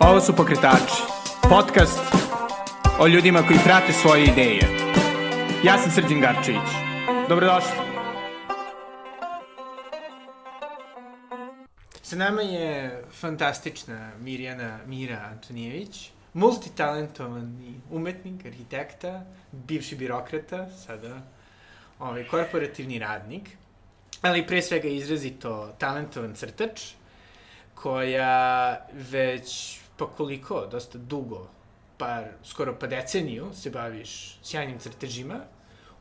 Ovo su Pokretači, podcast o ljudima koji prate svoje ideje. Ja sam Srđan Garčević. Dobrodošli. Sa nama je fantastična Mirjana Mira Antonijević, multitalentovani umetnik, arhitekta, bivši birokrata, sada ovaj, korporativni radnik, ali pre svega izrazito talentovan crtač, koja već pa koliko, dosta dugo, par, skoro pa deceniju se baviš sjajnim crtežima,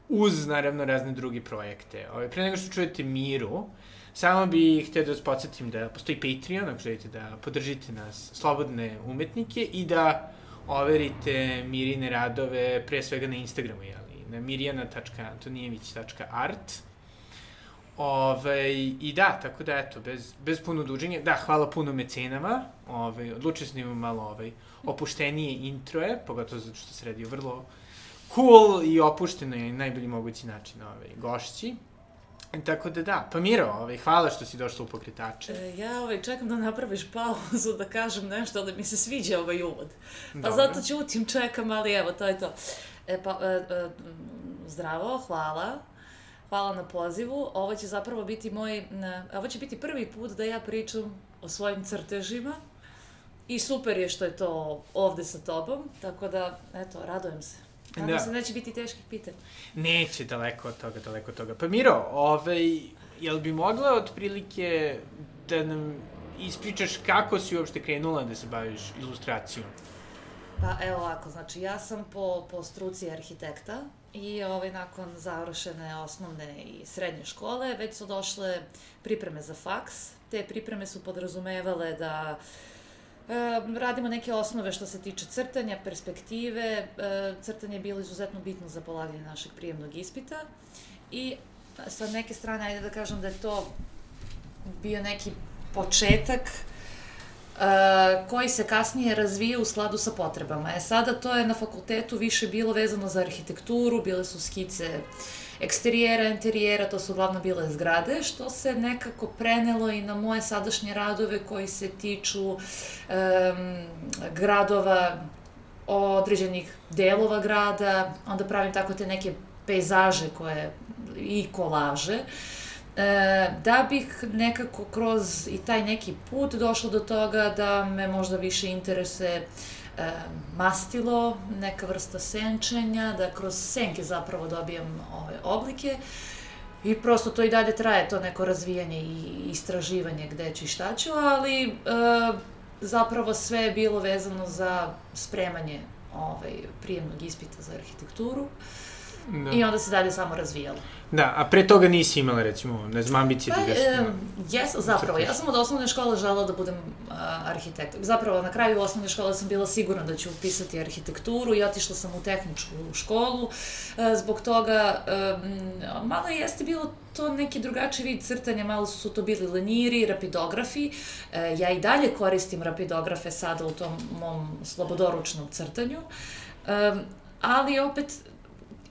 uz naravno razne druge projekte. Ove, ovaj, pre nego što čujete Miru, samo bih htio da vas podsjetim da postoji Patreon, ako želite da podržite nas, slobodne umetnike, i da overite Mirine radove pre svega na Instagramu, jeli, na mirjana.antonijević.art Ove, I da, tako da eto, bez, bez puno duženja, da, hvala puno mecenama, ove, odlučili smo da imamo malo ovaj, opuštenije introje, pogotovo zato što se radi o vrlo cool i opušteno i najbolji mogući način ovaj, gošći. E, tako da da, pa Miro, ovaj, hvala što si došla u pokretače. E, ja ovaj, čekam da napraviš pauzu, da kažem nešto, ali mi se sviđa ovaj uvod. Pa Dobre. zato ćutim, čekam, ali evo, to je to. E, pa, e, e, zdravo, hvala. Hvala na pozivu. Ovo će zapravo biti moj, ovo će biti prvi put da ja pričam o svojim crtežima i super je što je to ovde sa tobom, tako da, eto, radojem se. Nadam da. se neće biti teških pitanja. Neće, daleko od toga, daleko od toga. Pa Miro, ovaj, jel bi mogla otprilike da nam ispričaš kako si uopšte krenula da se baviš ilustracijom? Pa evo ovako, znači ja sam po, po struci arhitekta, I ovaj, nakon završene osnovne i srednje škole već su došle pripreme za faks. Te pripreme su podrazumevale da e, radimo neke osnove što se tiče crtanja, perspektive. E, crtanje je bilo izuzetno bitno za polaganje našeg prijemnog ispita. I sa neke strane, ajde da kažem da je to bio neki početak koji se kasnije razvija u skladu sa potrebama. E sada to je na fakultetu više bilo vezano za arhitekturu, bile su skice eksterijera, interijera, to su uglavnom bile zgrade, što se nekako prenelo i na moje sadašnje radove koji se tiču um, gradova, određenih delova grada, onda pravim tako te neke pejzaže koje i kolaže. Uh, da bih nekako kroz i taj neki put došla do toga da me možda više interesuje e, mastilo, neka vrsta senčenja, da kroz senke zapravo dobijam ove oblike. I prosto to i dalje traje, to neko razvijanje i istraživanje gde ću i šta ću, ali e, zapravo sve je bilo vezano za spremanje ovaj, prijemnog ispita za arhitekturu da. i onda se dalje samo razvijalo. Da, a pre toga nisi imala, recimo, ne znam, ambicije pa, da. E, jes, zapravo, ja sam od osnovne škole žela da budem uh, arhitekt. Zapravo, na kraju osnovne škole sam bila sigurna da ću upisati arhitekturu i otišla sam u tehničku školu. Uh, zbog toga, um, malo jeste bilo to neki drugačiji vid crtanja, malo su to bili leniri, rapidografi. Uh, ja i dalje koristim rapidografe sada u tom mom slobodoručnom crtanju. Um, ali opet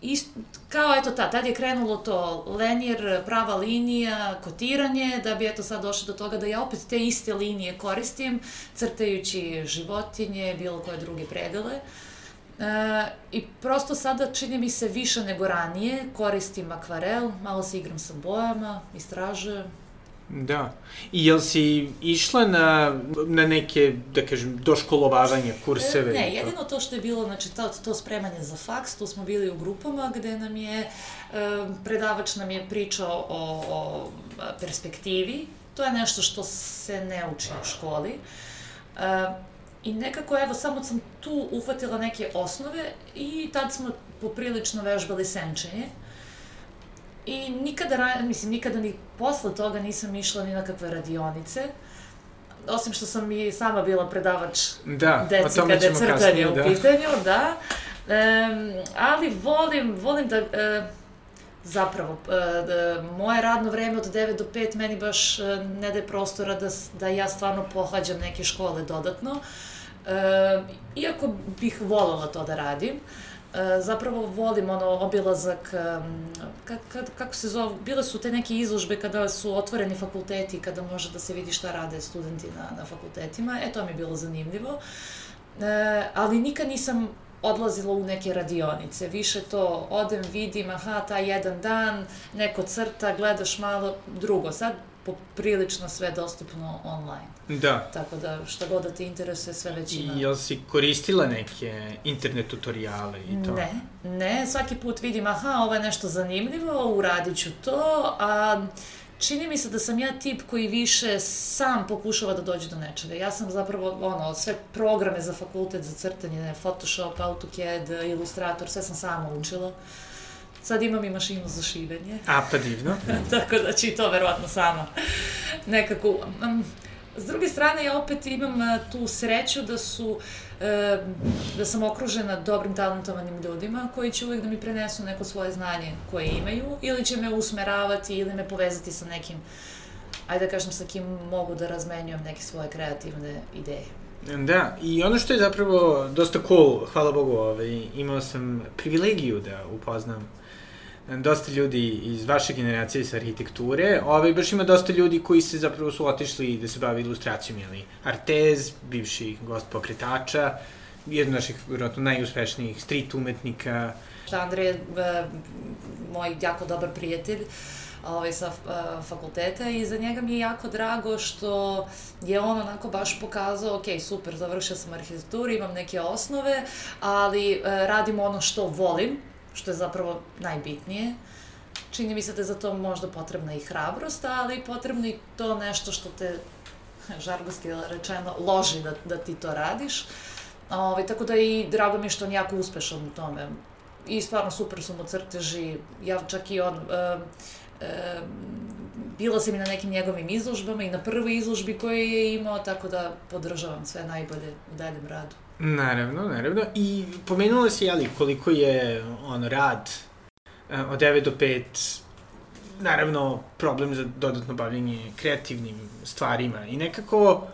ist, kao eto ta, tad je krenulo to lenjer, prava linija, kotiranje, da bi eto sad došlo do toga da ja opet te iste linije koristim, crtajući životinje, bilo koje druge predele. E, I prosto sada čini mi se više nego ranije, koristim akvarel, malo se igram sa bojama, istražujem, Da. I jel si išla na, na neke, da kažem, doškolovavanje, kurseve? Ne, jedino to što je bilo, znači to, to spremanje za faks, tu smo bili u grupama gde nam je, predavač nam je pričao o, o perspektivi, to je nešto što se ne uči u školi. I nekako, evo, samo sam tu uhvatila neke osnove i tad smo poprilično vežbali senčenje. I nikada, mislim, nikada ni posle toga nisam išla ni na kakve radionice. Osim što sam i sama bila predavač da, deci kada je crtanje u da. pitanju, da. E, ali volim, volim da... E, zapravo, e, da, moje radno vreme od 9 do 5 meni baš e, ne daje prostora da, da ja stvarno pohađam neke škole dodatno. E, iako bih voljela to da radim. E, zapravo volim ono obilazak, kako se zove, bile su te neke izložbe kada su otvoreni fakulteti, kada može da se vidi šta rade studenti na, na fakultetima, e to mi je bilo zanimljivo. E, ali nikad nisam odlazila u neke radionice, više to odem, vidim, aha, taj jedan dan, neko crta, gledaš malo, drugo. Sad poprilično sve dostupno online. Da. Tako da šta god da te interesuje, sve već ima. I jel si koristila neke internet tutoriale i to? Ne, ne, svaki put vidim, aha, ovo je nešto zanimljivo, uradit ću to, a čini mi se da sam ja tip koji više sam pokušava da dođe do nečega. Ja sam zapravo, ono, sve programe za fakultet za crtanje, Photoshop, AutoCAD, Illustrator, sve sam sama učila. Sad imam i mašinu za šivenje. A, pa divno. Tako da će i to verovatno sama nekako... Um, s druge strane, ja opet imam uh, tu sreću da su uh, da sam okružena dobrim talentovanim ljudima koji će uvek da mi prenesu neko svoje znanje koje imaju ili će me usmeravati ili me povezati sa nekim ajde da kažem sa kim mogu da razmenjujem neke svoje kreativne ideje. Da, i ono što je zapravo dosta cool, hvala Bogu, ovaj, imao sam privilegiju da upoznam dosta ljudi iz vaše generacije sa arhitekture, ovaj, baš ima dosta ljudi koji se zapravo su otišli da se bavi ilustracijom, jeli, Artez, bivši gost pokretača, jedan naših, vjerojatno, najuspešnijih street umetnika. Andrej je moj jako dobar prijatelj ovaj, sa uh, fakulteta i za njega mi je jako drago što je on onako baš pokazao, ok, super, završio sam arhitekturu, imam neke osnove, ali uh, radim ono što volim, što je zapravo najbitnije. Čini mi se da je za to možda potrebna i hrabrost, ali potrebno i to nešto što te, žargonski rečeno, loži da, da ti to radiš. Ove, ovaj, tako da i drago mi je što on jako uspešan u tome. I stvarno super su mu crteži, ja čak i on, e, e, bila sam i na nekim njegovim izložbama i na prvoj izložbi koju je imao, tako da podržavam sve najbolje u daljem radu. Naravno, naravno. I pomenula si, jeli, koliko je on rad uh, od 9 do 5 naravno problem za dodatno bavljanje kreativnim stvarima i nekako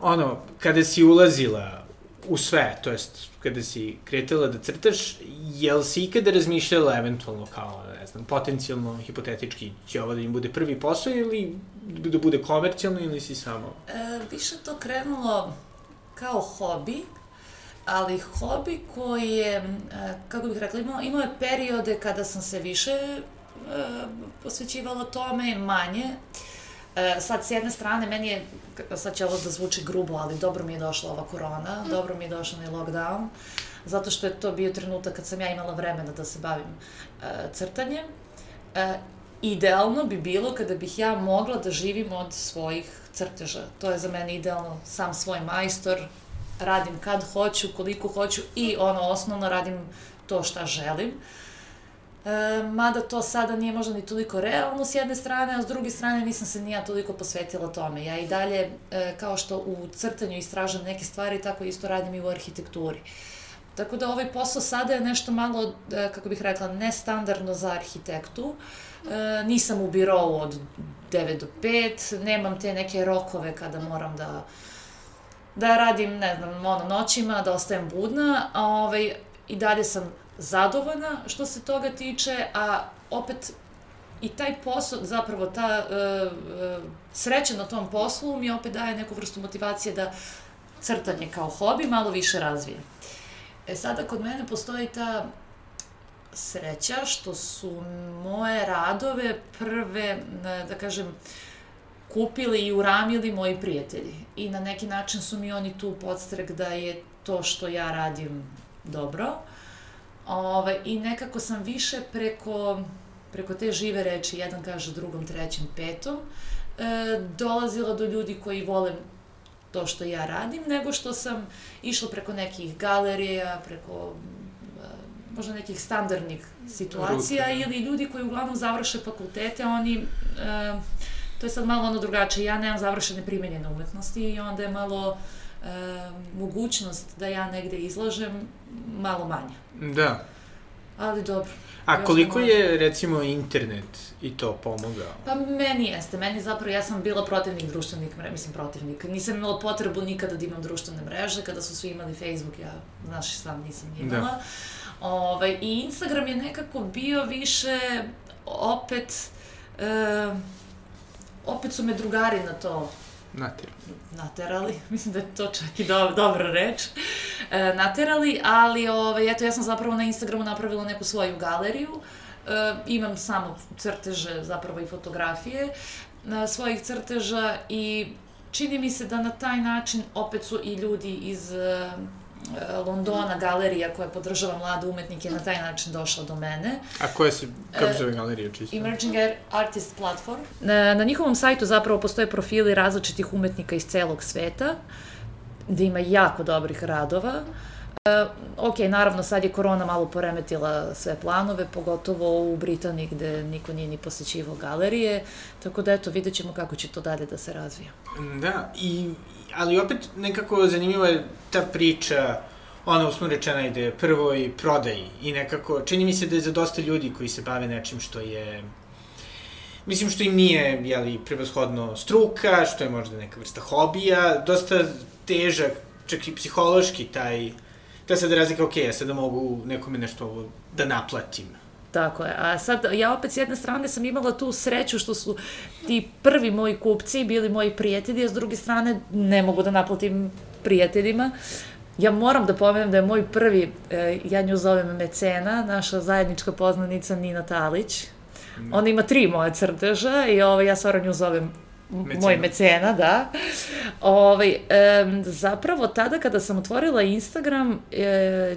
ono, kada si ulazila u sve, to jest kada si kretala da crtaš, jel si ikada razmišljala eventualno kao, ne znam, potencijalno, hipotetički, će ovo da im bude prvi posao ili da bude komercijalno ili si samo? E, više to krenulo kao hobi, ali hobi koji je, e, kako bih rekla, imao, imao je periode kada sam se više e, posvećivala tome, manje. E, sad, s jedne strane, meni je, sad će ovo da zvuči grubo, ali dobro mi je došla ova korona, mm. dobro mi je došla na lockdown, zato što je to bio trenutak kad sam ja imala vremena da se bavim e, crtanjem. E, idealno bi bilo kada bih ja mogla da živim od svojih crteža. To je za mene idealno, sam svoj majstor, radim kad hoću, koliko hoću i ono osnovno radim to šta želim. E, mada to sada nije možda ni toliko realno s jedne strane, a s druge strane nisam se nija toliko posvetila tome. Ja i dalje, e, kao što u crtanju istražam neke stvari, tako isto radim i u arhitekturi. Tako da ovaj posao sada je nešto malo, e, kako bih rekla, nestandardno za arhitektu. E, nisam u birovu od 9 do 5, nemam te neke rokove kada moram da da radim, ne znam, ono, noćima, da ostajem budna, a ovaj, i dalje sam zadovoljna što se toga tiče, a opet i taj posao, zapravo ta uh, uh, sreća na tom poslu mi opet daje neku vrstu motivacije da crtanje kao hobi malo više razvije. E sada kod mene postoji ta sreća što su moje radove prve, da kažem, kupili i uramili moji prijatelji. I na neki način su mi oni tu podstrek da je to što ja radim dobro. Ove, I nekako sam više preko, preko te žive reči, jedan kaže drugom, trećem, petom, e, dolazila do ljudi koji vole to što ja radim, nego što sam išla preko nekih galerija, preko e, možda nekih standardnih situacija Ruke. ili ljudi koji uglavnom završe fakultete, oni e, to je sad malo ono drugačije. Ja nemam završene primenjene umetnosti i onda je malo e, mogućnost da ja negde izlažem malo manja. Da. Ali dobro. A koliko je, recimo, internet i to pomogao? Pa meni jeste. Meni zapravo, ja sam bila protivnik društvenih mreža, mislim protivnik. Nisam imala potrebu nikada da imam društvene mreže, kada su svi imali Facebook, ja, znaš, sam nisam imala. Da. Ovaj, I Instagram je nekako bio više opet, e, opet su me drugari na to Naterali. Naterali, mislim da je to čak i do, dobra reč. E, naterali, ali ovaj, eto, ja sam zapravo na Instagramu napravila neku svoju galeriju. E, imam samo crteže, zapravo i fotografije na svojih crteža i čini mi se da na taj način opet su i ljudi iz e, Londona galerija koja podržava mlade umetnike na taj način došla do mene. A koja se, kako zove galerija čisto? Emerging Artist Platform. Na, na njihovom sajtu zapravo postoje profili različitih umetnika iz celog sveta, gde ima jako dobrih radova. E, ok, naravno sad je korona malo poremetila sve planove, pogotovo u Britaniji gde niko nije ni posećivao galerije, tako da eto, vidjet ćemo kako će to dalje da se razvija. Da, i, ali opet nekako zanimljiva je ta priča, ona usmo rečena ide prvoj prodaji i nekako, čini mi se da je za dosta ljudi koji se bave nečim što je mislim što im nije, jeli, prevashodno struka, što je možda neka vrsta hobija, dosta težak, čak i psihološki taj ta sad razlika, ok, ja sada mogu nekome nešto da naplatim. Tako je. A sad, ja opet s jedne strane sam imala tu sreću što su ti prvi moji kupci bili moji prijatelji, a s druge strane ne mogu da naplatim prijateljima. Ja moram da pomenem da je moj prvi, e, ja nju zovem mecena, naša zajednička poznanica Nina Talić. Ona ima tri moje crteža i ovo, ja stvarno nju zovem mecena. moj mecena, da. Ovaj, e, zapravo tada kada sam otvorila Instagram, e,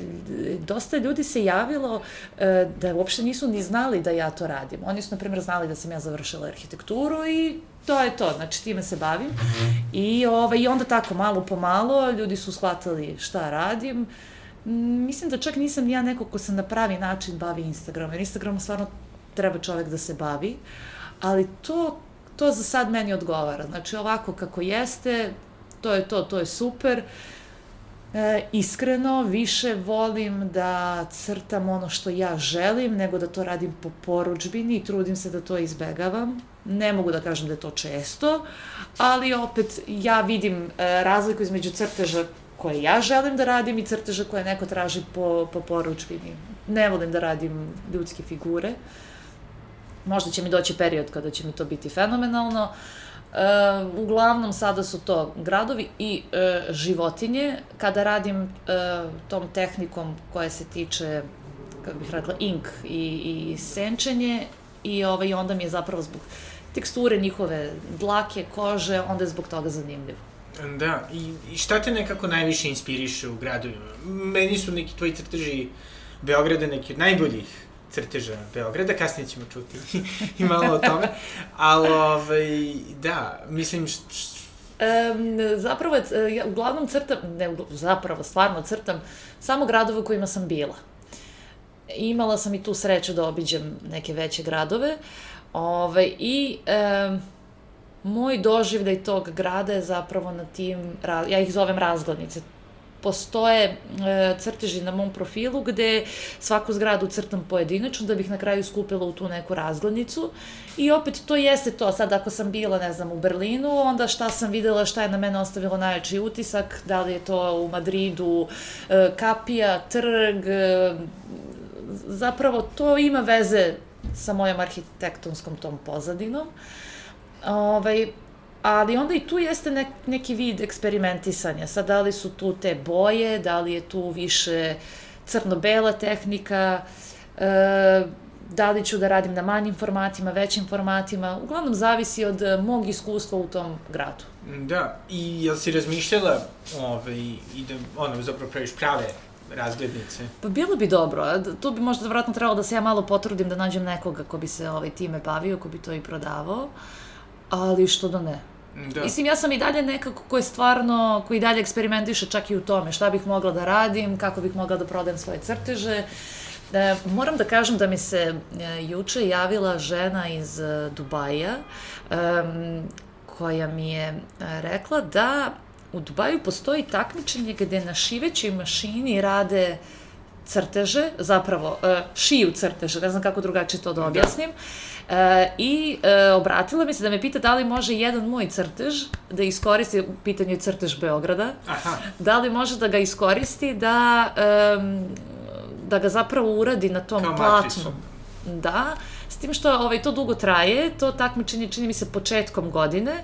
dosta ljudi se javilo e, da uopšte nisu ni znali da ja to radim. Oni su, na primjer, znali da sam ja završila arhitekturu i to je to, znači time se bavim. I, ovaj, I onda tako malo po malo ljudi su shvatili šta radim. Mislim da čak nisam ja neko ko se na pravi način bavi Instagramom, jer Instagramom stvarno treba čovek da se bavi, ali to to za sad meni odgovara. Znači, ovako kako jeste, to je to, to je super. E, iskreno, više volim da crtam ono što ja želim, nego da to radim po poručbini i trudim se da to izbegavam. Ne mogu da kažem da je to često, ali opet ja vidim e, razliku između crteža koje ja želim da radim i crteža koje neko traži po, po poručbini. Ne volim da radim ljudske figure. Uh, možda će mi doći period kada će mi to biti fenomenalno. E, uglavnom sada su to gradovi i e, životinje. Kada radim e, tom tehnikom koja se tiče, kako bih rekla, ink i, i senčenje i ovaj, onda mi je zapravo zbog teksture njihove dlake, kože, onda je zbog toga zanimljivo. Da, i, i šta te nekako najviše inspiriše u gradovima? Meni su neki tvoji crteži Beograda neki od najboljih crteža Beograda, kasnije ćemo čuti i malo o tome, ali ovaj, da, mislim, š, š... Um, zapravo, ja uglavnom crtam, ne, zapravo, stvarno crtam samo gradove u kojima sam bila. Imala sam i tu sreću da obiđem neke veće gradove, ovaj, i um, moj doživljaj tog grada je zapravo na tim, ja ih zovem razglednice, postoje e, crteži na mom profilu gde svaku zgradu crtam pojedinačno da bih na kraju skupila u tu neku razglednicu. I opet to jeste to, sad ako sam bila, ne znam, u Berlinu, onda šta sam videla, šta je na mene ostavilo najjači utisak, da li je to u Madridu, e, kapija, trg, e, zapravo to ima veze sa mojom arhitektonskom tom pozadinom. Ovaj, ali onda i tu jeste nek, neki vid eksperimentisanja. Sad, da li su tu te boje, da li je tu više crno-bela tehnika, e, da li ću da radim na manjim formatima, većim formatima, uglavnom zavisi od mog iskustva u tom gradu. Da, i jel si razmišljala ovaj, i da, ono, zapravo praviš prave razglednice? Pa bilo bi dobro, tu bi možda vratno trebalo da se ja malo potrudim da nađem nekoga ko bi se ovaj, time bavio, ko bi to i prodavao, ali što da ne. Da. Mislim, ja sam i dalje nekako ko je stvarno, koji dalje eksperimentiše čak i u tome šta bih mogla da radim, kako bih mogla da prodajem svoje crteže. E, moram da kažem da mi se e, juče javila žena iz e, Dubaja e, koja mi je e, rekla da u Dubaju postoji takmičenje gde na šivećoj mašini rade crteže, zapravo e, šiju crteže, ne znam kako drugačije to da, da. objasnim. Da I e, obratila mi se da me pita da li može jedan moj crtež da iskoristi, u pitanju je crtež Beograda, Aha. da li može da ga iskoristi da, da ga zapravo uradi na tom Kao platnu. matricu. Da, s tim što ovaj, to dugo traje, to takmičenje čini mi se početkom godine.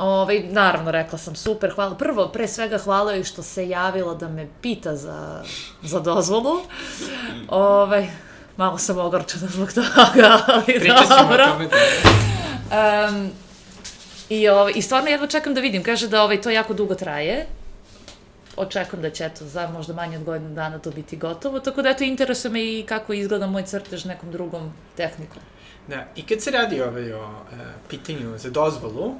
Ovaj, naravno, rekla sam super, hvala. Prvo, pre svega hvala joj što se javila da me pita za, za dozvolu. Ovaj, malo sam ogorčena zbog toga, ali Pričat ćemo dobro. o tome. Um, i, ovaj, I stvarno jedva čekam da vidim. Kaže da ovaj, to jako dugo traje. Očekujem da će, eto, za možda manje od godinu dana to biti gotovo. Tako da, eto, interesuje me i kako izgleda moj crtež nekom drugom tehnikom. Da, i kad se radi ovaj o e, pitanju za dozvolu,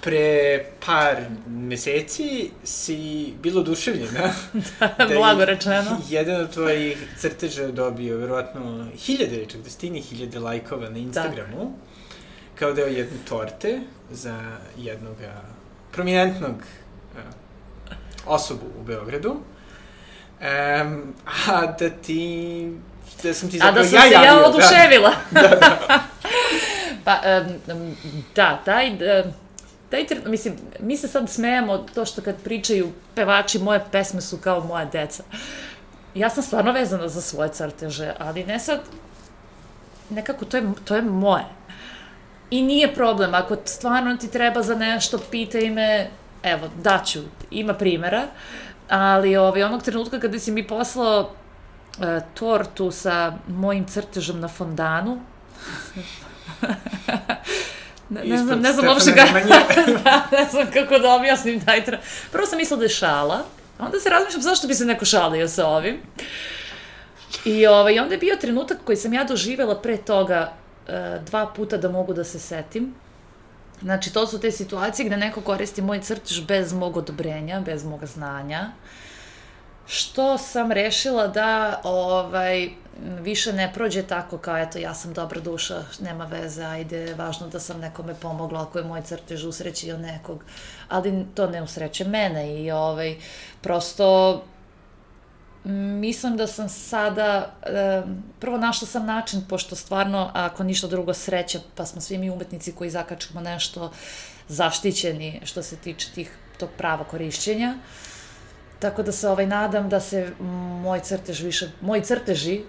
pre par meseci si bilo oduševljena. da je Blago rečeno. Jedan od tvojih crteža dobio verovatno hiljade, čak desetine hiljade lajkova na Instagramu. Kao deo jedne torte za jednog a, prominentnog a, osobu u Beogradu. Um, a da ti da sam ti A zapravo da sam ja se javio. ja da. oduševila. da, da. pa, um, da, taj... Um, taj, tren- mislim, mi se sad smejemo to što kad pričaju pevači, moje pesme su kao moja deca. Ja sam stvarno vezana za svoje crteže, ali ne sad, nekako to je, to je moje. I nije problem, ako stvarno ti treba za nešto, pitaj me, evo, daću, ima primera, ali ovaj, onog trenutka kada si mi poslao e, tortu sa mojim crtežom na fondanu, ne, ne znam, ne znam uopšte kako, da, ne znam kako da objasnim taj tra... Prvo sam mislila da je šala, a onda se razmišljam zašto bi se neko šalio sa ovim. I ovaj, onda je bio trenutak koji sam ja doživela pre toga e, dva puta da mogu da se setim. Znači, to su te situacije gde neko koristi moj crtež bez mog odobrenja, bez mog znanja. Što sam rešila da ovaj, više ne prođe tako kao, eto, ja sam dobra duša, nema veze, ajde, važno da sam nekome pomogla ako je moj crtež usrećio nekog. Ali to ne usreće mene i ovaj, prosto Mislim da sam sada, prvo našla sam način, pošto stvarno, ako ništa drugo, sreća, pa smo svi mi umetnici koji zakačemo nešto zaštićeni što se tiče tih, tog prava korišćenja. Tako da se ovaj, nadam da se moj crtež više, moji crteži,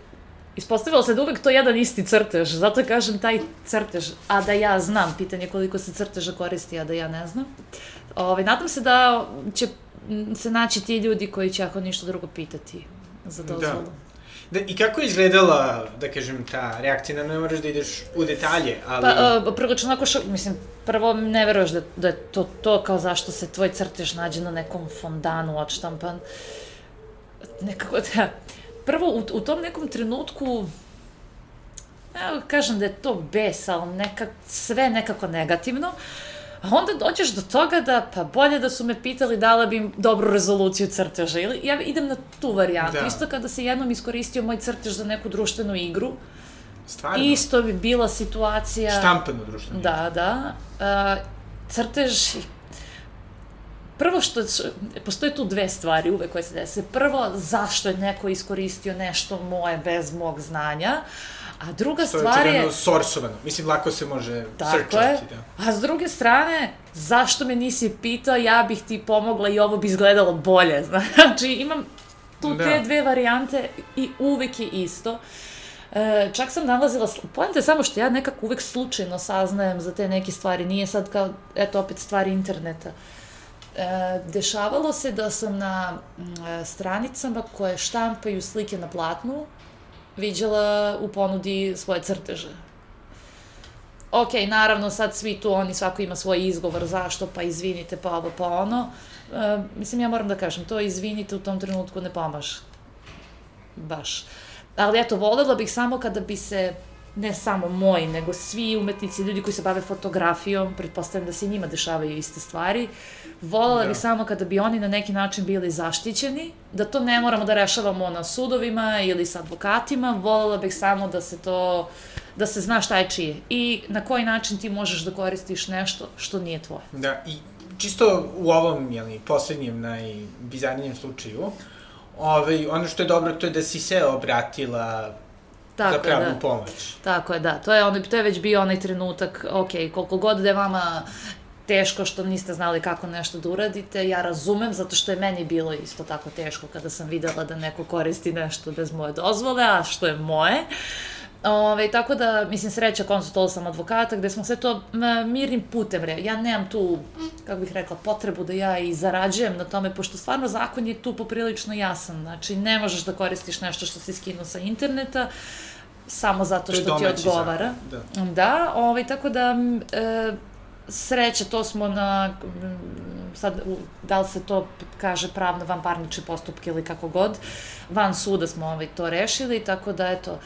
ispostavilo se da uvek to jedan isti crtež, zato kažem taj crtež, a da ja znam, pitanje je koliko se crteža koristi, a da ja ne znam. Ovaj, nadam se da će se naći ti ljudi koji će ako ništa drugo pitati za dozvolu. Da, I kako je izgledala, da kažem, ta reakcija? Ne moraš da ideš u detalje, ali... Pa, uh, prvo ću onako šok, mislim, prvo ne veruješ da, da je to to kao zašto se tvoj crtež nađe na nekom fondanu odštampan. Nekako da... Prvo, u, u tom nekom trenutku, evo, kažem da je to bes, ali nekak, sve nekako negativno. A onda dođeš do toga da, pa bolje da su me pitali dala bi im dobru rezoluciju crteža. Ili ja idem na tu varijantu. Da. Isto kada se jednom iskoristio moj crtež za neku društvenu igru, Stvarno? Isto bi bila situacija... Štampano društveno. Da, da. Uh, crtež... Prvo što... Postoje tu dve stvari uvek koje se dese. Prvo, zašto je neko iskoristio nešto moje bez mog znanja. A druga Što je stvar je... očigledno sorsovano. Mislim, lako se može Tako je. searchati, da. A s druge strane, zašto me nisi pitao, ja bih ti pomogla i ovo bi izgledalo bolje. Znači, imam tu Da. te dve varijante i uvek je isto. E, čak sam nalazila, poenta je samo što ja nekako uvek slučajno saznajem za te neke stvari, nije sad kao, eto, opet stvari interneta. E, dešavalo se da sam na e, stranicama koje štampaju slike na platnu viđala u ponudi svoje crteže. Ok, naravno sad svi tu, oni svako ima svoj izgovor zašto, pa izvinite, pa ovo, pa ono. E, mislim, ja moram da kažem, to izvinite u tom trenutku ne pomaže. Baš. Ali eto, volela bih samo kada bi se, ne samo moji, nego svi umetnici, ljudi koji se bave fotografijom, pretpostavljam da se njima dešavaju iste stvari, volela Da. bih samo kada bi oni na neki način bili zaštićeni, da to ne moramo da rešavamo na sudovima ili sa advokatima, volela bih samo da se to da se zna šta je čije i na koji način ti možeš da koristiš nešto što nije tvoje. Da, i čisto u ovom, jeli, poslednjem, najbizarnijem slučaju, ovaj, ono što je dobro, to je da si se obratila Tako za pravnu da. pomoć. Tako je, da. To je, ono, to je već bio onaj trenutak, ok, koliko god da je vama teško što niste znali kako nešto da uradite, ja razumem, zato što je meni bilo isto tako teško kada sam videla da neko koristi nešto bez moje dozvole, a što je moje. Ove, tako da, mislim, sreća konsultovala sam advokata gde smo sve to mirnim putem re. Ja nemam tu, kako bih rekla, potrebu da ja i zarađujem na tome, pošto stvarno zakon je tu poprilično jasan. Znači, ne možeš da koristiš nešto što si skinuo sa interneta, samo zato što ti odgovara. Da. da, ovaj, tako da, e, sreća, to smo na, sad, da li se to kaže pravno van parnični postupke ili kako god, van suda smo ovaj, to rešili, tako da, eto,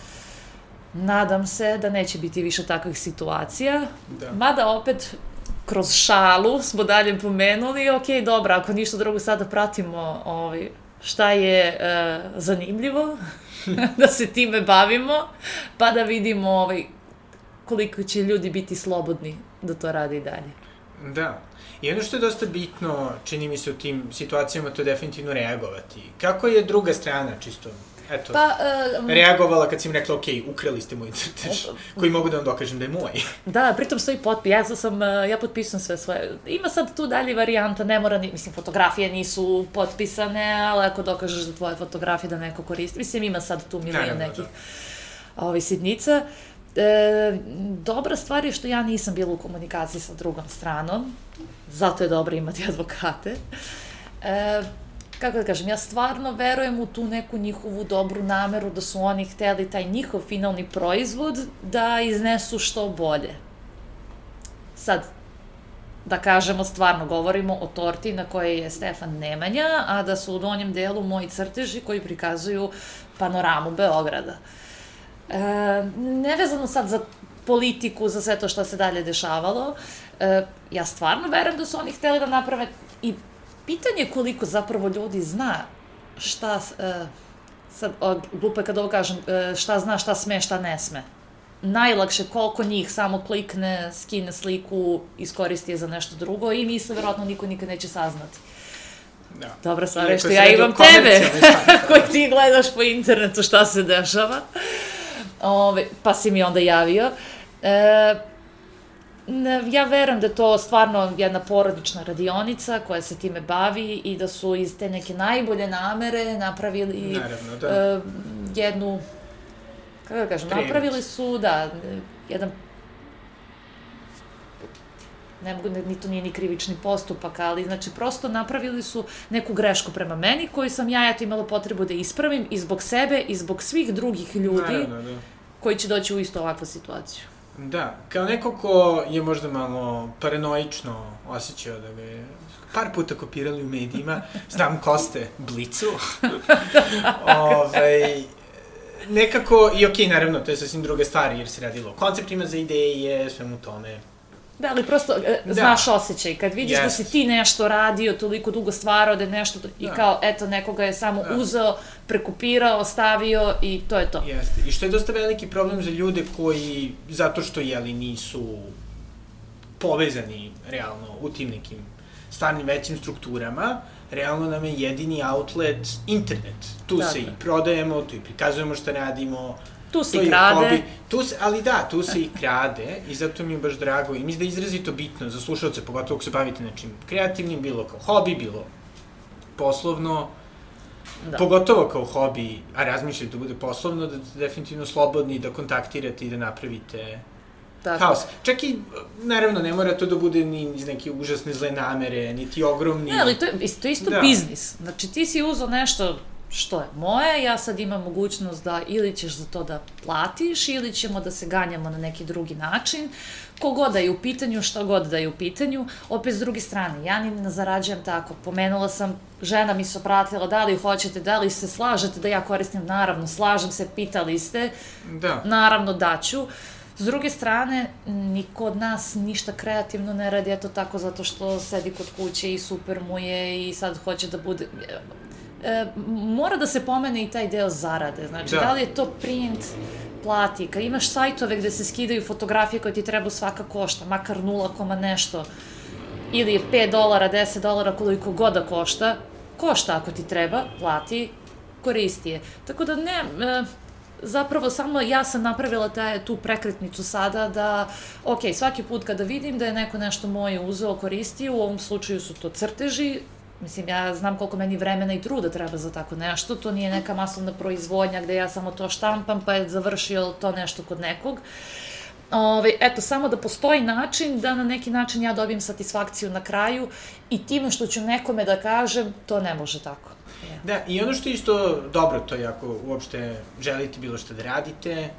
nadam se da neće biti više takvih situacija, da. mada opet, kroz šalu smo dalje pomenuli, ok, dobro, ako ništa drugo sada pratimo ovaj, šta je uh, zanimljivo, da se time bavimo, pa da vidimo ovaj, koliko će ljudi biti slobodni da to rade i dalje. Da. I ono što je dosta bitno, čini mi se u tim situacijama, to je definitivno reagovati. Kako je druga strana, čisto eto, pa, uh, reagovala kad si im rekla, ok, ukrali ste moj crtež, koji mogu da vam dokažem da je moj. Da, pritom stoji potpis, ja sam, e, ja potpisujem sve svoje. Ima sad tu dalje varijanta, ne mora, ni, mislim, fotografije nisu potpisane, ali ako dokažeš da tvoje fotografije da neko koristi, mislim, ima sad tu milion nekih da. ovi, sitnica. E, dobra stvar je što ja nisam bila u komunikaciji sa drugom stranom, zato je dobro imati advokate. E, kako da kažem, ja stvarno verujem u tu neku njihovu dobru nameru da su oni hteli taj njihov finalni proizvod da iznesu što bolje. Sad, da kažemo, stvarno govorimo o torti na kojoj je Stefan Nemanja, a da su u donjem delu moji crteži koji prikazuju panoramu Beograda. E, nevezano sad za politiku, za sve to što se dalje dešavalo, e, ja stvarno verujem da su oni hteli da naprave i pitanje koliko zapravo ljudi zna šta, uh, sad, o, glupo je kad ovo kažem, uh, šta zna, šta sme, šta ne sme. Najlakše koliko njih samo klikne, skine sliku, iskoristi je za nešto drugo i misle, verovatno niko nikad neće saznati. Da. Dobra stvar je što ja imam tebe, koji ti gledaš po internetu šta se dešava. Ove, pa si mi onda javio. E, ja verujem da je to stvarno jedna porodična radionica koja se time bavi i da su iz te neke najbolje namere napravili Naravno, da. uh, jednu, kako da kažem, Prijević. napravili su, da, jedan ne mogu, ni to nije ni krivični postupak, ali znači prosto napravili su neku grešku prema meni koju sam ja eto imala potrebu da ispravim i zbog sebe i zbog svih drugih ljudi Naravno, da. koji će doći u isto ovakvu situaciju. Da, kao neko ko je možda malo paranoično osjećao da ga par puta kopirali u medijima, znam ko ste, Blicu. Ove, ovaj, nekako, i okej, okay, naravno, to je sasvim druga stvar, jer se radilo o konceptima za ideje, svemu tome, Da, ali prosto e, da. znaš osjećaj, kad vidiš yes. da si ti nešto radio, toliko dugo stvarao da je nešto, i da. kao, eto, nekoga je samo da. uzeo, prekupirao, stavio i to je to. Jeste, i što je dosta veliki problem za ljude koji, zato što, jeli, nisu povezani, realno, u tim nekim stvarnim većim strukturama, realno nam je jedini outlet internet. Tu da, se da. i prodajemo, tu i prikazujemo šta radimo, Tu se i krade. Hobi. Tu se, ali da, tu se i krade i zato mi je baš drago i mislim da je izrazito bitno za slušalce, pogotovo ako se bavite nečim kreativnim, bilo kao hobi, bilo poslovno, Da. Pogotovo kao hobi, a razmišljate da bude poslovno, da ste definitivno slobodni da kontaktirate i da napravite Tako. haos. Čak i, naravno, ne mora to da bude ni iz neke užasne zle namere, niti ogromni... Ne, ali to je, to je isto da. biznis. Znači, ti si uzao nešto što je moje, ja sad imam mogućnost da ili ćeš za to da platiš ili ćemo da se ganjamo na neki drugi način, kogod da je u pitanju, šta god da je u pitanju, opet s druge strane, ja ni ne zarađujem tako, pomenula sam, žena mi se opratila, da li hoćete, da li se slažete da ja koristim, naravno, slažem se, pitali ste, da. naravno daću, S druge strane, niko od nas ništa kreativno ne radi, eto tako, zato što sedi kod kuće i super mu je i sad hoće da bude e, mora da se pomene i taj deo zarade. Znači, da. da li je to print, plati, kad imaš sajtove gde se skidaju fotografije koje ti treba svaka košta, makar 0, nešto, ili je 5 dolara, 10 dolara, koliko god da košta, košta ako ti treba, plati, koristi je. Tako da ne, e, zapravo samo ja sam napravila taj, tu prekretnicu sada da, ok, svaki put kada vidim da je neko nešto moje uzeo, koristio, u ovom slučaju su to crteži, Mislim, ja znam koliko meni vremena i truda treba za tako nešto, to nije neka masovna proizvodnja gde ja samo to štampam pa je završio to nešto kod nekog. Ove, eto, samo da postoji način da na neki način ja dobijem satisfakciju na kraju i time što ću nekome da kažem, to ne može tako. Da, i ono što je isto dobro, to je ako uopšte želite bilo što da radite,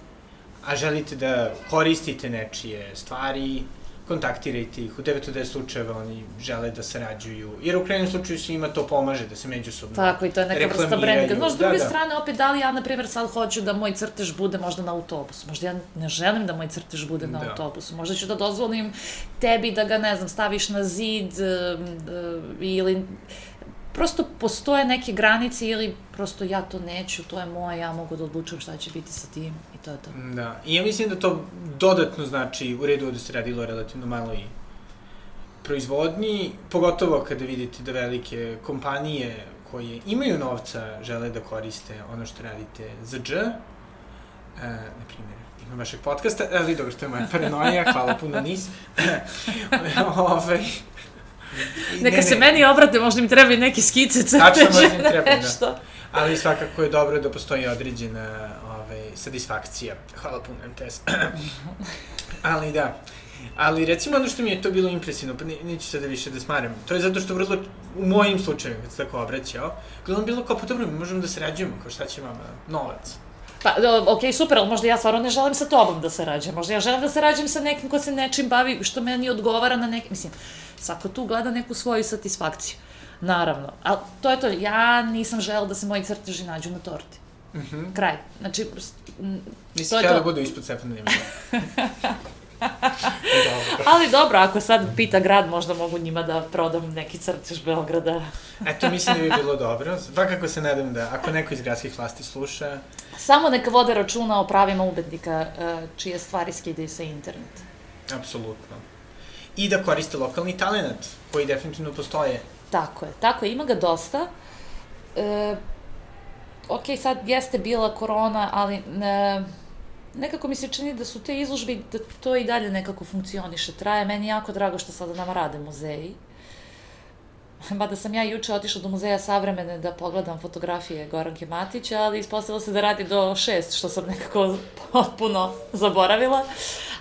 a želite da koristite nečije stvari, kontaktirajte ih. U 9 od 10 slučajeva oni žele da sarađuju. Jer u krajnjem slučaju svima to pomaže da se međusobno Tako, i to je neka vrsta brandinga. No, s druge da, da. strane, opet, da li ja, na primjer, sad hoću da moj crtež bude možda na autobusu. Možda ja ne želim da moj crtež bude na da. autobusu. Možda ću da dozvolim tebi da ga, ne znam, staviš na zid uh, ili prosto postoje neke granice ili prosto ja to neću, to je moje, ja mogu da odlučujem šta će biti sa tim i to je to. Da, i ja mislim da to dodatno znači u redu da se radilo relativno malo i proizvodnji, pogotovo kada vidite da velike kompanije koje imaju novca žele da koriste ono što radite za dž, e, na primjer, ima vašeg podcasta, ali dobro, to je moja paranoja, hvala puno nis. Ove, ovaj, Neka ne, se ne. meni obrate, možda mi treba i neke skice crteže. Tačno, možda mi treba, da. Ali svakako je dobro da postoji određena ovaj, satisfakcija. Hvala puno, MTS. Ali da. Ali recimo ono što mi je to bilo impresivno, pa ne, neću sada više da smaram, to je zato što vrlo, u mojim slučajima, kad se tako obraćao, gledam bilo kao, pa dobro, mi možemo da sarađujemo, kao šta će vama, novac. Pa, ok, super, ali možda ja stvarno ne želim sa tobom da se rađam. Možda ja želim da se rađam sa nekim ko se nečim bavi, što meni odgovara na neki, mislim, svako tu gleda neku svoju satisfakciju. Naravno. Ali to je to, ja nisam žela da se moji crteži nađu na torti. Mm -hmm. Kraj. Znači, Nisi htjela da budu ispod Stefana Ali dobro, ako sad pita grad, možda mogu njima da prodam neki crtež Beograda. Eto, mislim da bi bilo dobro. Svakako se nadam da, ako neko iz gradskih vlasti sluša... Samo neka vode računa o pravima ubednika e, čije stvari skidaju sa interneta. Apsolutno. I da koriste lokalni talent, koji definitivno postoje. Tako je, tako je, ima ga dosta. E, ok, sad jeste bila korona, ali... E, nekako mi se čini da su te izložbe, da to i dalje nekako funkcioniše, traje. Meni jako drago što sada nama rade muzeji. Mada sam ja juče otišla do muzeja savremene da pogledam fotografije Goranke Matića, ali ispostavilo se da radi do šest, što sam nekako potpuno zaboravila.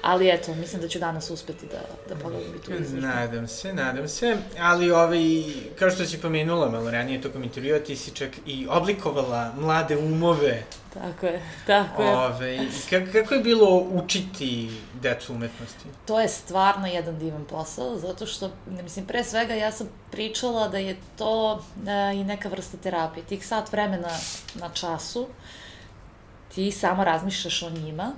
Ali eto, mislim da ću danas uspeti da, da pogledam i tu izložbu. Nadam se, nadam se. Ali ovaj, kao što si pomenula malo ranije tokom intervjua, ti si čak i oblikovala mlade umove. Tako je, tako je. Ove, kako, kako je bilo učiti decu umetnosti? To je stvarno jedan divan posao, zato što, mislim, pre svega ja sam pričala da je to da, i neka vrsta terapije. Tih sat vremena na času, ti samo razmišljaš o njima,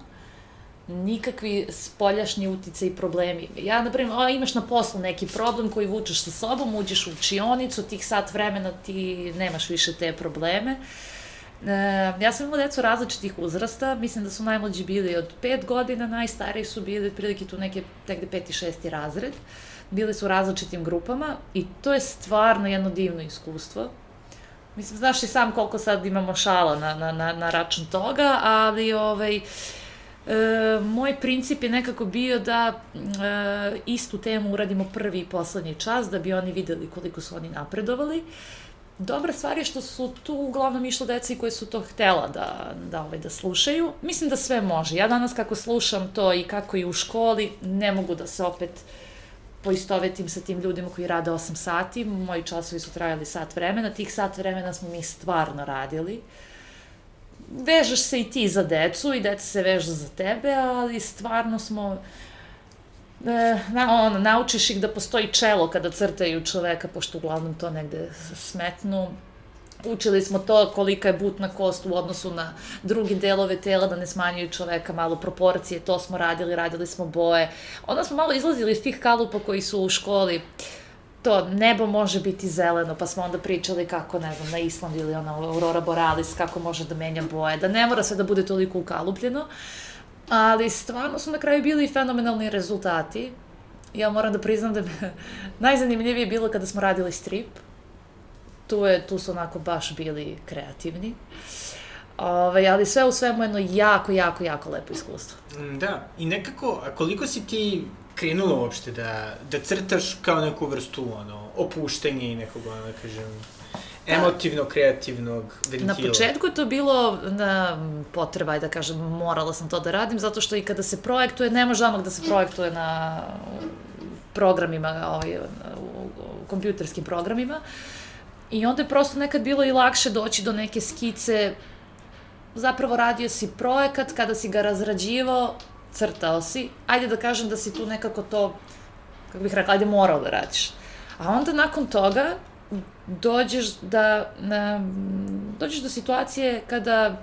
nikakvi spoljašnji utice i problemi. Ja, na primjer, imaš na poslu neki problem koji vučeš sa sobom, uđeš u učionicu, tih sat vremena ti nemaš više te probleme. E, ja sam imala decu različitih uzrasta, mislim da su najmlađi bili od 5 godina, najstariji su bili otprilike tu neke, negde peti, šesti razred. Bili su u različitim grupama i to je stvarno jedno divno iskustvo. Mislim, znaš i sam koliko sad imamo šala na, na, na, na račun toga, ali ovaj, E, moj princip je nekako bio da e, istu temu uradimo prvi i poslednji čas, da bi oni videli koliko su oni napredovali. Dobra stvar je što su tu uglavnom išlo deci koje su to htela da, da, ovaj, da slušaju. Mislim da sve može. Ja danas kako slušam to i kako i u školi, ne mogu da se opet poistovetim sa tim ljudima koji rade 8 sati. Moji časovi su trajali sat vremena. Tih sat vremena smo mi stvarno radili. Uh, vežeš se i ti za decu i deca se vežu za tebe, ali stvarno smo e, na, ono, naučiš ih da postoji čelo kada crtaju čoveka, pošto uglavnom to negde smetnu. Učili smo to kolika je butna kost u odnosu na drugi delove tela, da ne smanjuju čoveka malo proporcije, to smo radili, radili smo boje. Onda smo malo izlazili iz tih kalupa koji su u školi. Uh, to nebo može biti zeleno, pa smo onda pričali kako, ne znam, na Islandu ili ona Aurora Borealis, kako može da menja boje, da ne mora sve da bude toliko ukalupljeno, ali stvarno su na kraju bili fenomenalni rezultati. Ja moram da priznam da me najzanimljivije bilo kada smo radili strip. Tu, je, tu su onako baš bili kreativni. Ove, ali sve u svemu jedno jako, jako, jako lepo iskustvo. Da, i nekako, koliko si ti krenula uopšte da, da crtaš kao neku vrstu, ono, opuštenja i nekog, ono, da kažem, emotivnog, kreativnog ventila. Na početku je to bilo na potreba, da kažem, morala sam to da radim, zato što i kada se projektuje, ne može odmah da se projektuje na programima, ovaj, u kompjuterskim programima. I onda je prosto nekad bilo i lakše doći do neke skice, zapravo radio si projekat, kada si ga razrađivao, crtao si, ajde da kažem da si tu nekako to, kako bih rekla, ajde morao da radiš. A onda nakon toga dođeš da, na, dođeš do situacije kada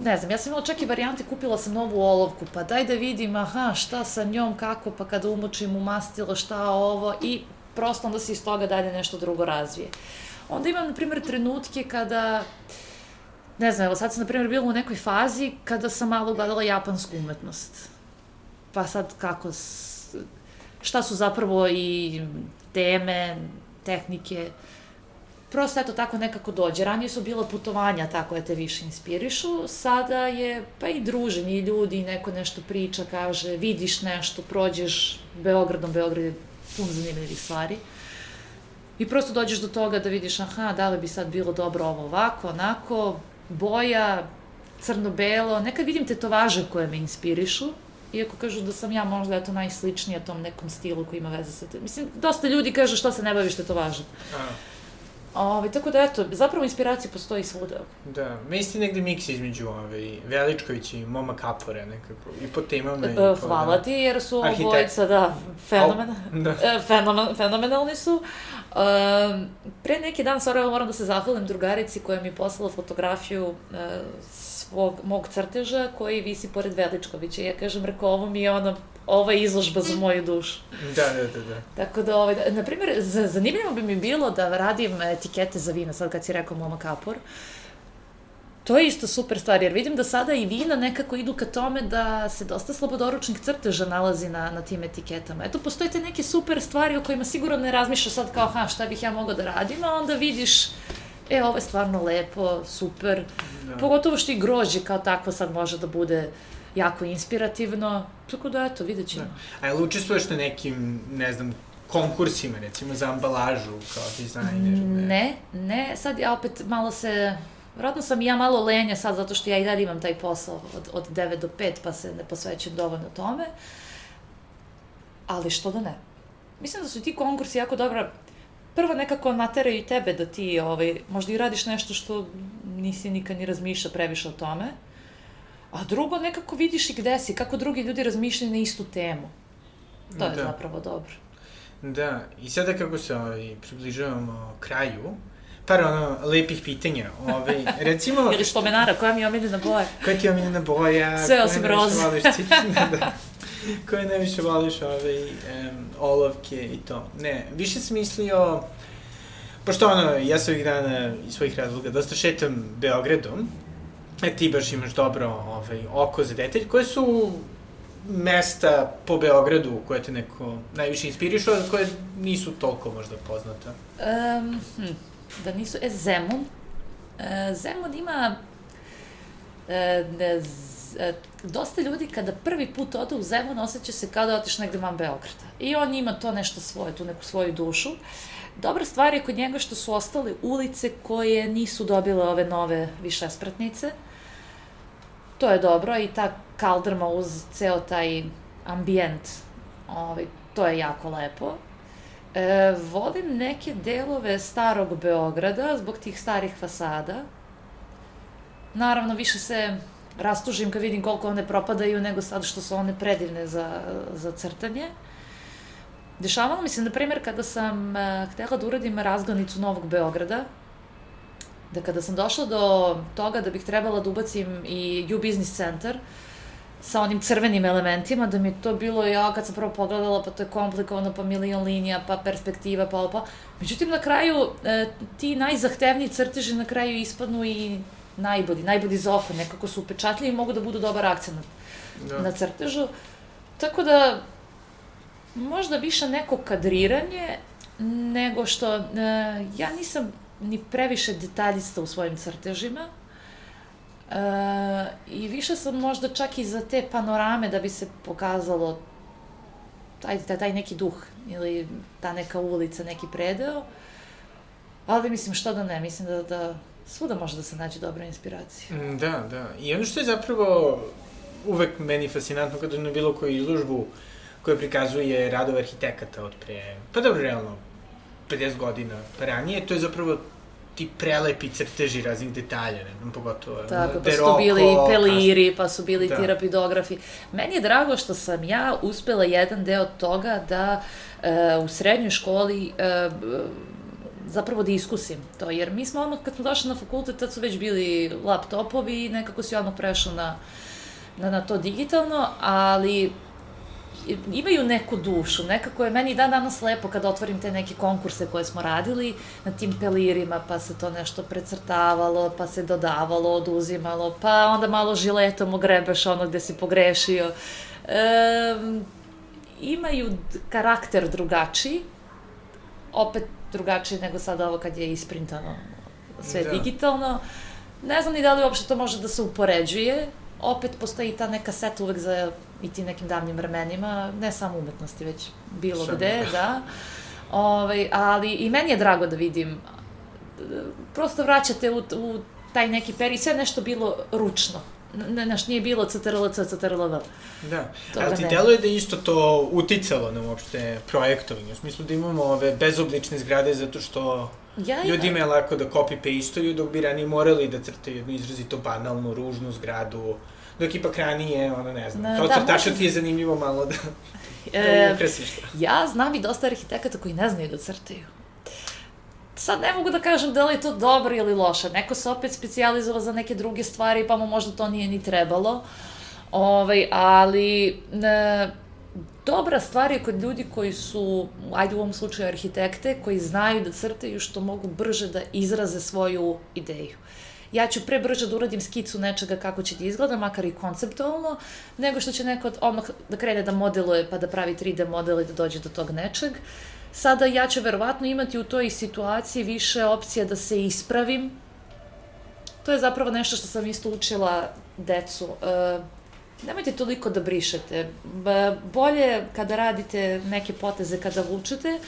ne znam, ja sam imala čak i varijante, kupila sam novu olovku, pa daj da vidim, aha, šta sa njom, kako, pa kada umočim u mastilo, šta ovo, i prosto onda se iz toga dalje nešto drugo razvije. Onda imam, na primjer, trenutke kada, ne znam, evo sad sam, na primjer, bila u nekoj fazi kada sam malo gledala japansku umetnost. Pa sad kako, šta su zapravo i teme, tehnike, prosto eto tako nekako dođe. Ranije su bila putovanja tako da te više inspirišu, sada je pa i druženje i ljudi, neko nešto priča, kaže, vidiš nešto, prođeš Beogradom, Beograd je pun zanimljivih stvari. I prosto dođeš do toga da vidiš, aha, da li bi sad bilo dobro ovo ovako, onako, boja, crno-belo, nekad vidim tetovaže koje me inspirišu, iako kažu da sam ja možda eto najsličnija tom nekom stilu koji ima veze sa te. Mislim, dosta ljudi kaže što se ne baviš tetovažem. A. Ove, tako da, eto, zapravo inspiracija postoji svuda. Da, ste negde miks između ove, Veličković i Moma Kapore nekako, i po temama i po... Hvala da. ti, jer su obojica, da, fenomen, da. E, fenomen, fenomenalni su. Um, pre neki dan, stvarno moram da se zahvalim drugarici koja mi je poslala fotografiju uh, svog, mog crteža koji visi pored Veličkovića. Ja kažem, rekao, ovo mi je ono ova izložba za moju dušu. Da, da, da. da. Tako da, ovaj, na primjer, zanimljivo bi mi bilo da radim etikete za vina, sad kad si rekao Moma Kapor. To je isto super stvar, jer vidim da sada i vina nekako idu ka tome da se dosta slobodoručnih crteža nalazi na, na tim etiketama. Eto, postoje te neke super stvari o kojima sigurno ne razmišljaš sad kao, ha, šta bih ja mogao da radim, a onda vidiš e, ovo je stvarno lepo, super. Da. Pogotovo što i grožđe kao takvo sad može da bude jako inspirativno. Tako da, eto, vidjet ćemo. Da. A jel učestvuješ na nekim, ne znam, konkursima, recimo, za ambalažu kao dizajner? Ne, ne, ne. sad ja opet malo se... Vratno sam i ja malo lenja sad, zato što ja i dalje imam taj posao od, od 9 do 5, pa se ne posvećujem dovoljno tome. Ali što da ne? Mislim da su ti konkursi jako dobra prvo nekako nateraju i tebe da ti ovaj, možda i radiš nešto što nisi nikad ni razmišljao previše o tome. A drugo, nekako vidiš i gde si, kako drugi ljudi razmišljaju na istu temu. To je da. zapravo dobro. Da, i sada kako se ovaj, približavamo kraju, par ono lepih pitanja. Ovaj, recimo... Ili spomenara, koja mi je omiljena boja? Koja ti je omiljena boja? Sve osim roze. da. Koje najviše voliš ove um, olovke i to. Ne, više sam mislio, pošto ono, ja sam ovih dana iz svojih razloga dosta šetam Beogradom, e, ti baš imaš dobro ovaj, oko za detalj, koje su mesta po Beogradu koje te neko najviše inspirišu, a koje nisu toliko možda poznata? Um, hm, da nisu, e, Zemun. E, Zemun ima e, ne, E, dosta ljudi kada prvi put ode u Zemun osjeća se kao da otiš negde van Beograda. I on ima to nešto svoje, tu neku svoju dušu. Dobra stvar je kod njega što su ostale ulice koje nisu dobile ove nove višespratnice. To je dobro i ta kaldrma uz ceo taj ambijent, ovaj, to je jako lepo. E, volim neke delove starog Beograda zbog tih starih fasada. Naravno, više se rastužim kad vidim koliko one propadaju, nego sad što su one predivne za, za crtanje. Dešavalo mi se, na primjer, kada sam uh, htela da uradim razglednicu Novog Beograda, da kada sam došla do toga da bih trebala da ubacim i U Business Center sa onim crvenim elementima, da mi to bilo, ja kad sam prvo pogledala, pa to je komplikovano, pa milion linija, pa perspektiva, pa pa. Međutim, na kraju, e, ti najzahtevniji crteži na kraju ispadnu i najbolji, najbolji zofar, nekako su upečatljivi i mogu da budu dobar akcent da. na crtežu. Tako da, možda više neko kadriranje, nego što, e, ja nisam ni previše detaljista u svojim crtežima, E, I više sam možda čak i za te panorame da bi se pokazalo taj, taj, taj neki duh ili ta neka ulica, neki predeo. Ali mislim, što da ne, mislim da, da svuda može da se nađe dobra inspiracija. Mm, da, da. I ono što je zapravo uvek meni fascinantno kada na bilo koju izložbu koja prikazuje radove arhitekata od pre, pa dobro, realno, 50 godina ranije, to je zapravo ti prelepi crteži raznih detalja, ne znam, pogotovo Tako, pa su bili i peliri, pa su bili da. ti rapidografi. Meni je drago što sam ja uspela jedan deo toga da e, u srednjoj školi e, zapravo da iskusim to, jer mi smo ono, kad smo došli na fakultet, tad su već bili laptopovi i nekako si odmah prešao na, na, na to digitalno, ali imaju neku dušu, nekako je meni dan danas lepo kada otvorim te neke konkurse koje smo radili na tim pelirima, pa se to nešto precrtavalo, pa se dodavalo, oduzimalo, pa onda malo žiletom ogrebeš ono gde si pogrešio. E, imaju karakter drugačiji, opet drugačiji nego sada ovo kad je isprintano sve da. digitalno. Ne znam ni da li uopšte to može da se upoređuje, opet postoji ta neka set uvek za i ti nekim davnim vremenima, ne samo umetnosti, već bilo Sam. gde, da. Ove, ovaj, ali i meni je drago da vidim, prosto vraćate u, u taj neki period, sve nešto bilo ručno. Ne, naš, nije bilo CTRL-C, CTRL-V. Da, Toga ali ti ne. deluje da je isto to uticalo na uopšte projektovanje, u smislu da imamo ove bezoblične zgrade zato što ja, ljudima je lako da copy-pasteuju, dok bi ranije morali da crtaju jednu izrazito banalnu, ružnu zgradu, dok ipak ranije, ono ne znam, kao da, crtača može... ti je zanimljivo malo da, da e, ukrasiš to. Ja znam i dosta arhitekata koji ne znaju da crtaju. Sad ne mogu da kažem da li je to dobro ili loše. Neko se opet specializovao za neke druge stvari, pa mu možda to nije ni trebalo. Ovaj, ali ne, dobra stvar je kod ljudi koji su, ajde u ovom slučaju arhitekte, koji znaju da crtaju što mogu brže da izraze svoju ideju ja ću pre brže da uradim skicu nečega kako će da izgleda, makar i konceptualno, nego što će neko odmah da krene da modeluje pa da pravi 3D model i da dođe do tog nečeg. Sada ja ću verovatno imati u toj situaciji više opcija da se ispravim. To je zapravo nešto što sam isto učila decu. E, nemojte toliko da brišete. Bolje kada radite neke poteze kada vučete,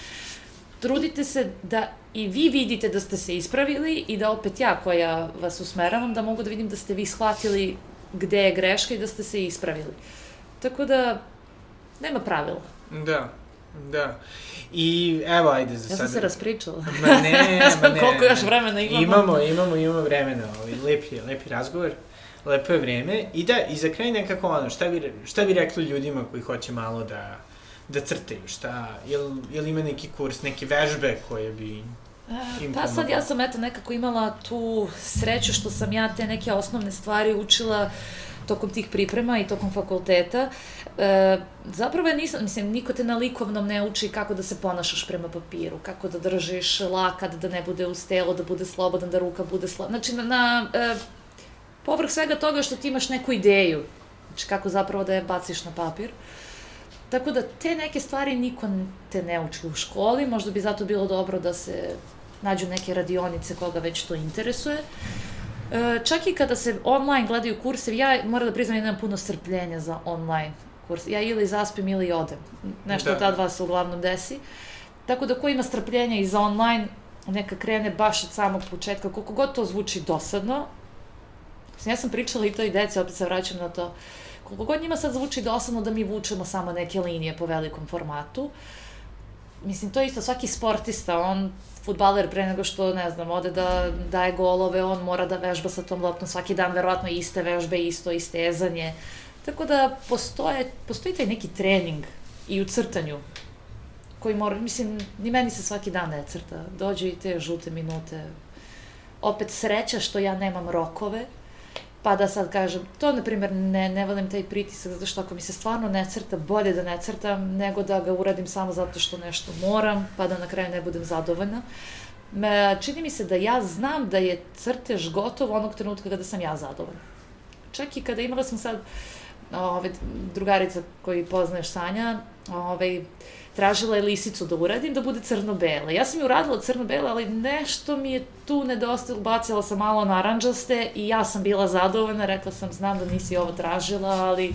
trudite se da i vi vidite da ste se ispravili i da opet ja koja vas usmeravam da mogu da vidim da ste vi shvatili gde je greška i da ste se ispravili. Tako da, nema pravila. Da, da. I evo, ajde za sad. Ja sam se raspričala. Ma ne, ma ne. Koliko još vremena imamo? Imamo, imamo, imamo vremena. Ovaj, lepi, lepi razgovor. Lepo je vreme. I da, i za kraj nekako ono, šta bi, šta bi rekli ljudima koji hoće malo da da crtaju, šta, jel, jel ima neki kurs, neke vežbe koje bi im Pa sad ja sam eto nekako imala tu sreću što sam ja te neke osnovne stvari učila tokom tih priprema i tokom fakulteta. E, zapravo ja nisam, mislim, niko te na likovnom ne uči kako da se ponašaš prema papiru, kako da držiš lakat, da ne bude uz telo, da bude slobodan, da ruka bude slobodan. Znači, na, na e, povrh svega toga što ti imaš neku ideju, znači kako zapravo da je baciš na papir. Tako da te neke stvari niko te ne uči u školi, možda bi zato bilo dobro da se nađu neke radionice koga već to interesuje. E, čak i kada se online gledaju kursevi, ja moram da priznam, nemam puno strpljenja za online kurs. Ja ili zaspim ili odem. Nešto da. ta dva se uglavnom desi. Tako da ko ima strpljenja i za online, neka krene baš od samog početka, koliko god to zvuči dosadno. Ja sam pričala i to i deci, opet se vraćam na to. Koliko god njima sad zvuči dosadno da mi vučemo samo neke linije po velikom formatu, mislim, to je isto, svaki sportista, on, futbaler pre nego što, ne znam, ode da daje golove, on mora da vežba sa tom loptom svaki dan, verovatno iste vežbe, isto istezanje. Tako da postoje, postoji taj neki trening i u crtanju koji mora, mislim, ni meni se svaki dan ne crta. Dođe i te žute minute. Opet sreća što ja nemam rokove, Pa da sad kažem, to na primjer ne, ne volim taj pritisak zato što ako mi se stvarno ne crta, bolje da ne crtam nego da ga uradim samo zato što nešto moram, pa da na kraju ne budem zadovoljna. Me, čini mi se da ja znam da je crtež gotov onog trenutka kada sam ja zadovoljna. Čak i kada imala sam sad ove, drugarica koji poznaješ Sanja, ove, tražila je lisicu da uradim, da bude crno-bela. Ja sam ju uradila crno-bela, ali nešto mi je tu nedostalo, bacila sam malo naranđaste i ja sam bila zadovoljna, rekla sam, znam da nisi ovo tražila, ali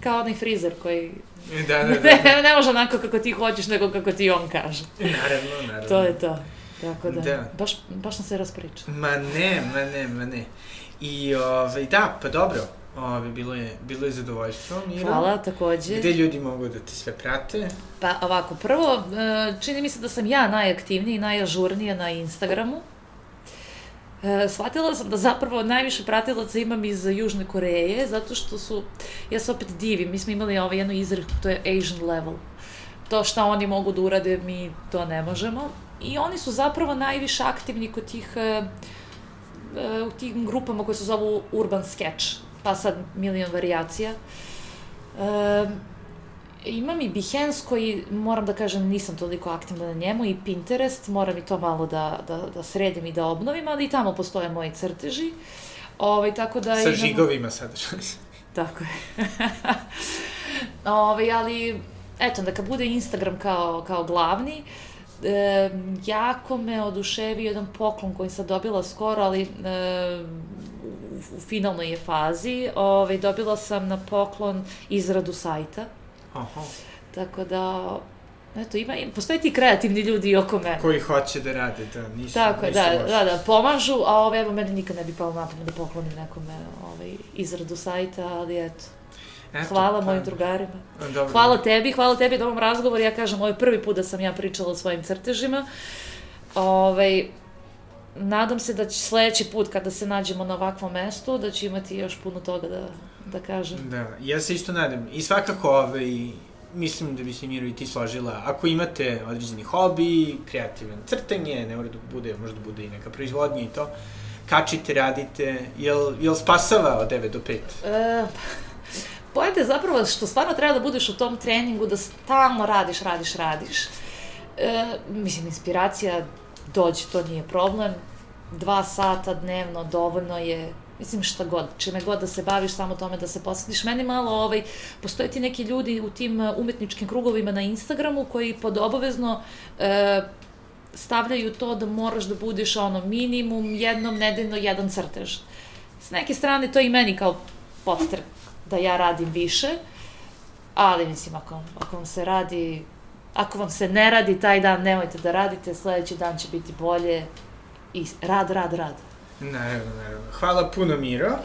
kao onaj frizer koji Da, da, da. ne, ne može onako kako ti hoćeš, nego kako ti on kaže. Naravno, naravno. To je to. Tako da, Da. baš, baš sam se raspričala. Ma ne, ma ne, ma ne. I, ovaj, da, pa dobro. Ove, bilo je, bilo je zadovoljstvo, Mira. Hvala, takođe. Gde ljudi mogu da te sve prate? Pa ovako, prvo, e, čini mi se da sam ja najaktivnija i najažurnija na Instagramu. E, shvatila sam da zapravo najviše pratilaca imam iz Južne Koreje, zato što su, ja se opet divim, mi smo imali ovaj jednu izreku, to je Asian level. To šta oni mogu da urade, mi to ne možemo. I oni su zapravo najviše aktivni kod tih, e, u tim grupama koje se zovu Urban Sketch, pa sad milion varijacija. E, imam i Behance koji, moram da kažem, nisam toliko aktivna na njemu i Pinterest, moram i to malo da, da, da sredim i da obnovim, ali i tamo postoje moji crteži. Ovaj, tako da Sa imamo- žigovima se. Tako je. Ove, ali, eto, da kad bude Instagram kao, kao glavni, e, jako me oduševio jedan poklon koji sam dobila skoro, ali e, u, u finalnoj je fazi. Ove, dobila sam na poklon izradu sajta, Aha. tako da, eto, ima, ima, postoje ti kreativni ljudi oko mene. Koji hoće da rade, da, nisu, Tako nisu da, loši. da, da, pomažu, a ove, evo, meni nikad ne bi palo na pamet da poklonim nekome ovaj, izradu sajta, ali eto, Eto, hvala pa, mojim drugarima. Dobro. Hvala tebi, hvala tebi na ovom razgovoru, ja kažem, ovo je prvi put da sam ja pričala o svojim crtežima. Ovaj, nadam se da će sledeći put kada se nađemo na ovakvom mestu, da će imati još puno toga da, da kažem. Da, ja se isto nadam. I svakako, ovaj, mislim da bi se Miro i ti složila. Ako imate određeni hobi, kreativan crtanje, ne mora da bude, možda bude i neka proizvodnja i to, kačite, radite, jel, jel spasava od 9 do 5? E, Pojete je zapravo što stvarno treba da budeš u tom treningu, da stalno radiš, radiš, radiš. E, mislim, inspiracija dođe, to nije problem. Dva sata dnevno dovoljno je, mislim šta god, čime god da se baviš, samo tome da se posvetiš. Meni malo, ovaj, postoje ti neki ljudi u tim uh, umetničkim krugovima na Instagramu koji pod obavezno e, stavljaju to da moraš da budeš ono minimum jednom nedeljno jedan crtež. S neke strane to i meni kao podstrek da ja radim više, ali mislim ako, ako vam se radi, ako vam se ne radi taj dan, nemojte da radite, sledeći dan će biti bolje i rad, rad, rad. Naravno, naravno. Hvala puno, Miro.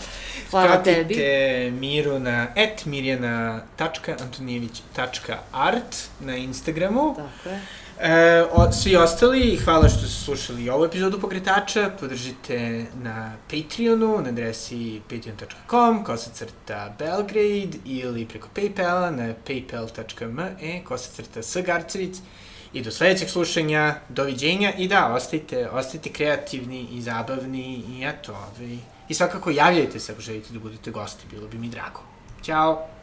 Hvala Pratite tebi. Miru na etmirjana.antonijević.art na Instagramu. Tako je. E, o, svi ostali, hvala što ste slušali ovu epizodu Pokretača, podržite na Patreonu, na adresi patreon.com, kosacrta Belgrade ili preko Paypala na paypal.me, kosacrta Sgarcevic. I do sledećeg slušanja, doviđenja i da, ostajte, ostajte kreativni i zabavni i eto, ovaj, i svakako javljajte se ako želite da budete gosti, bilo bi mi drago. Ćao!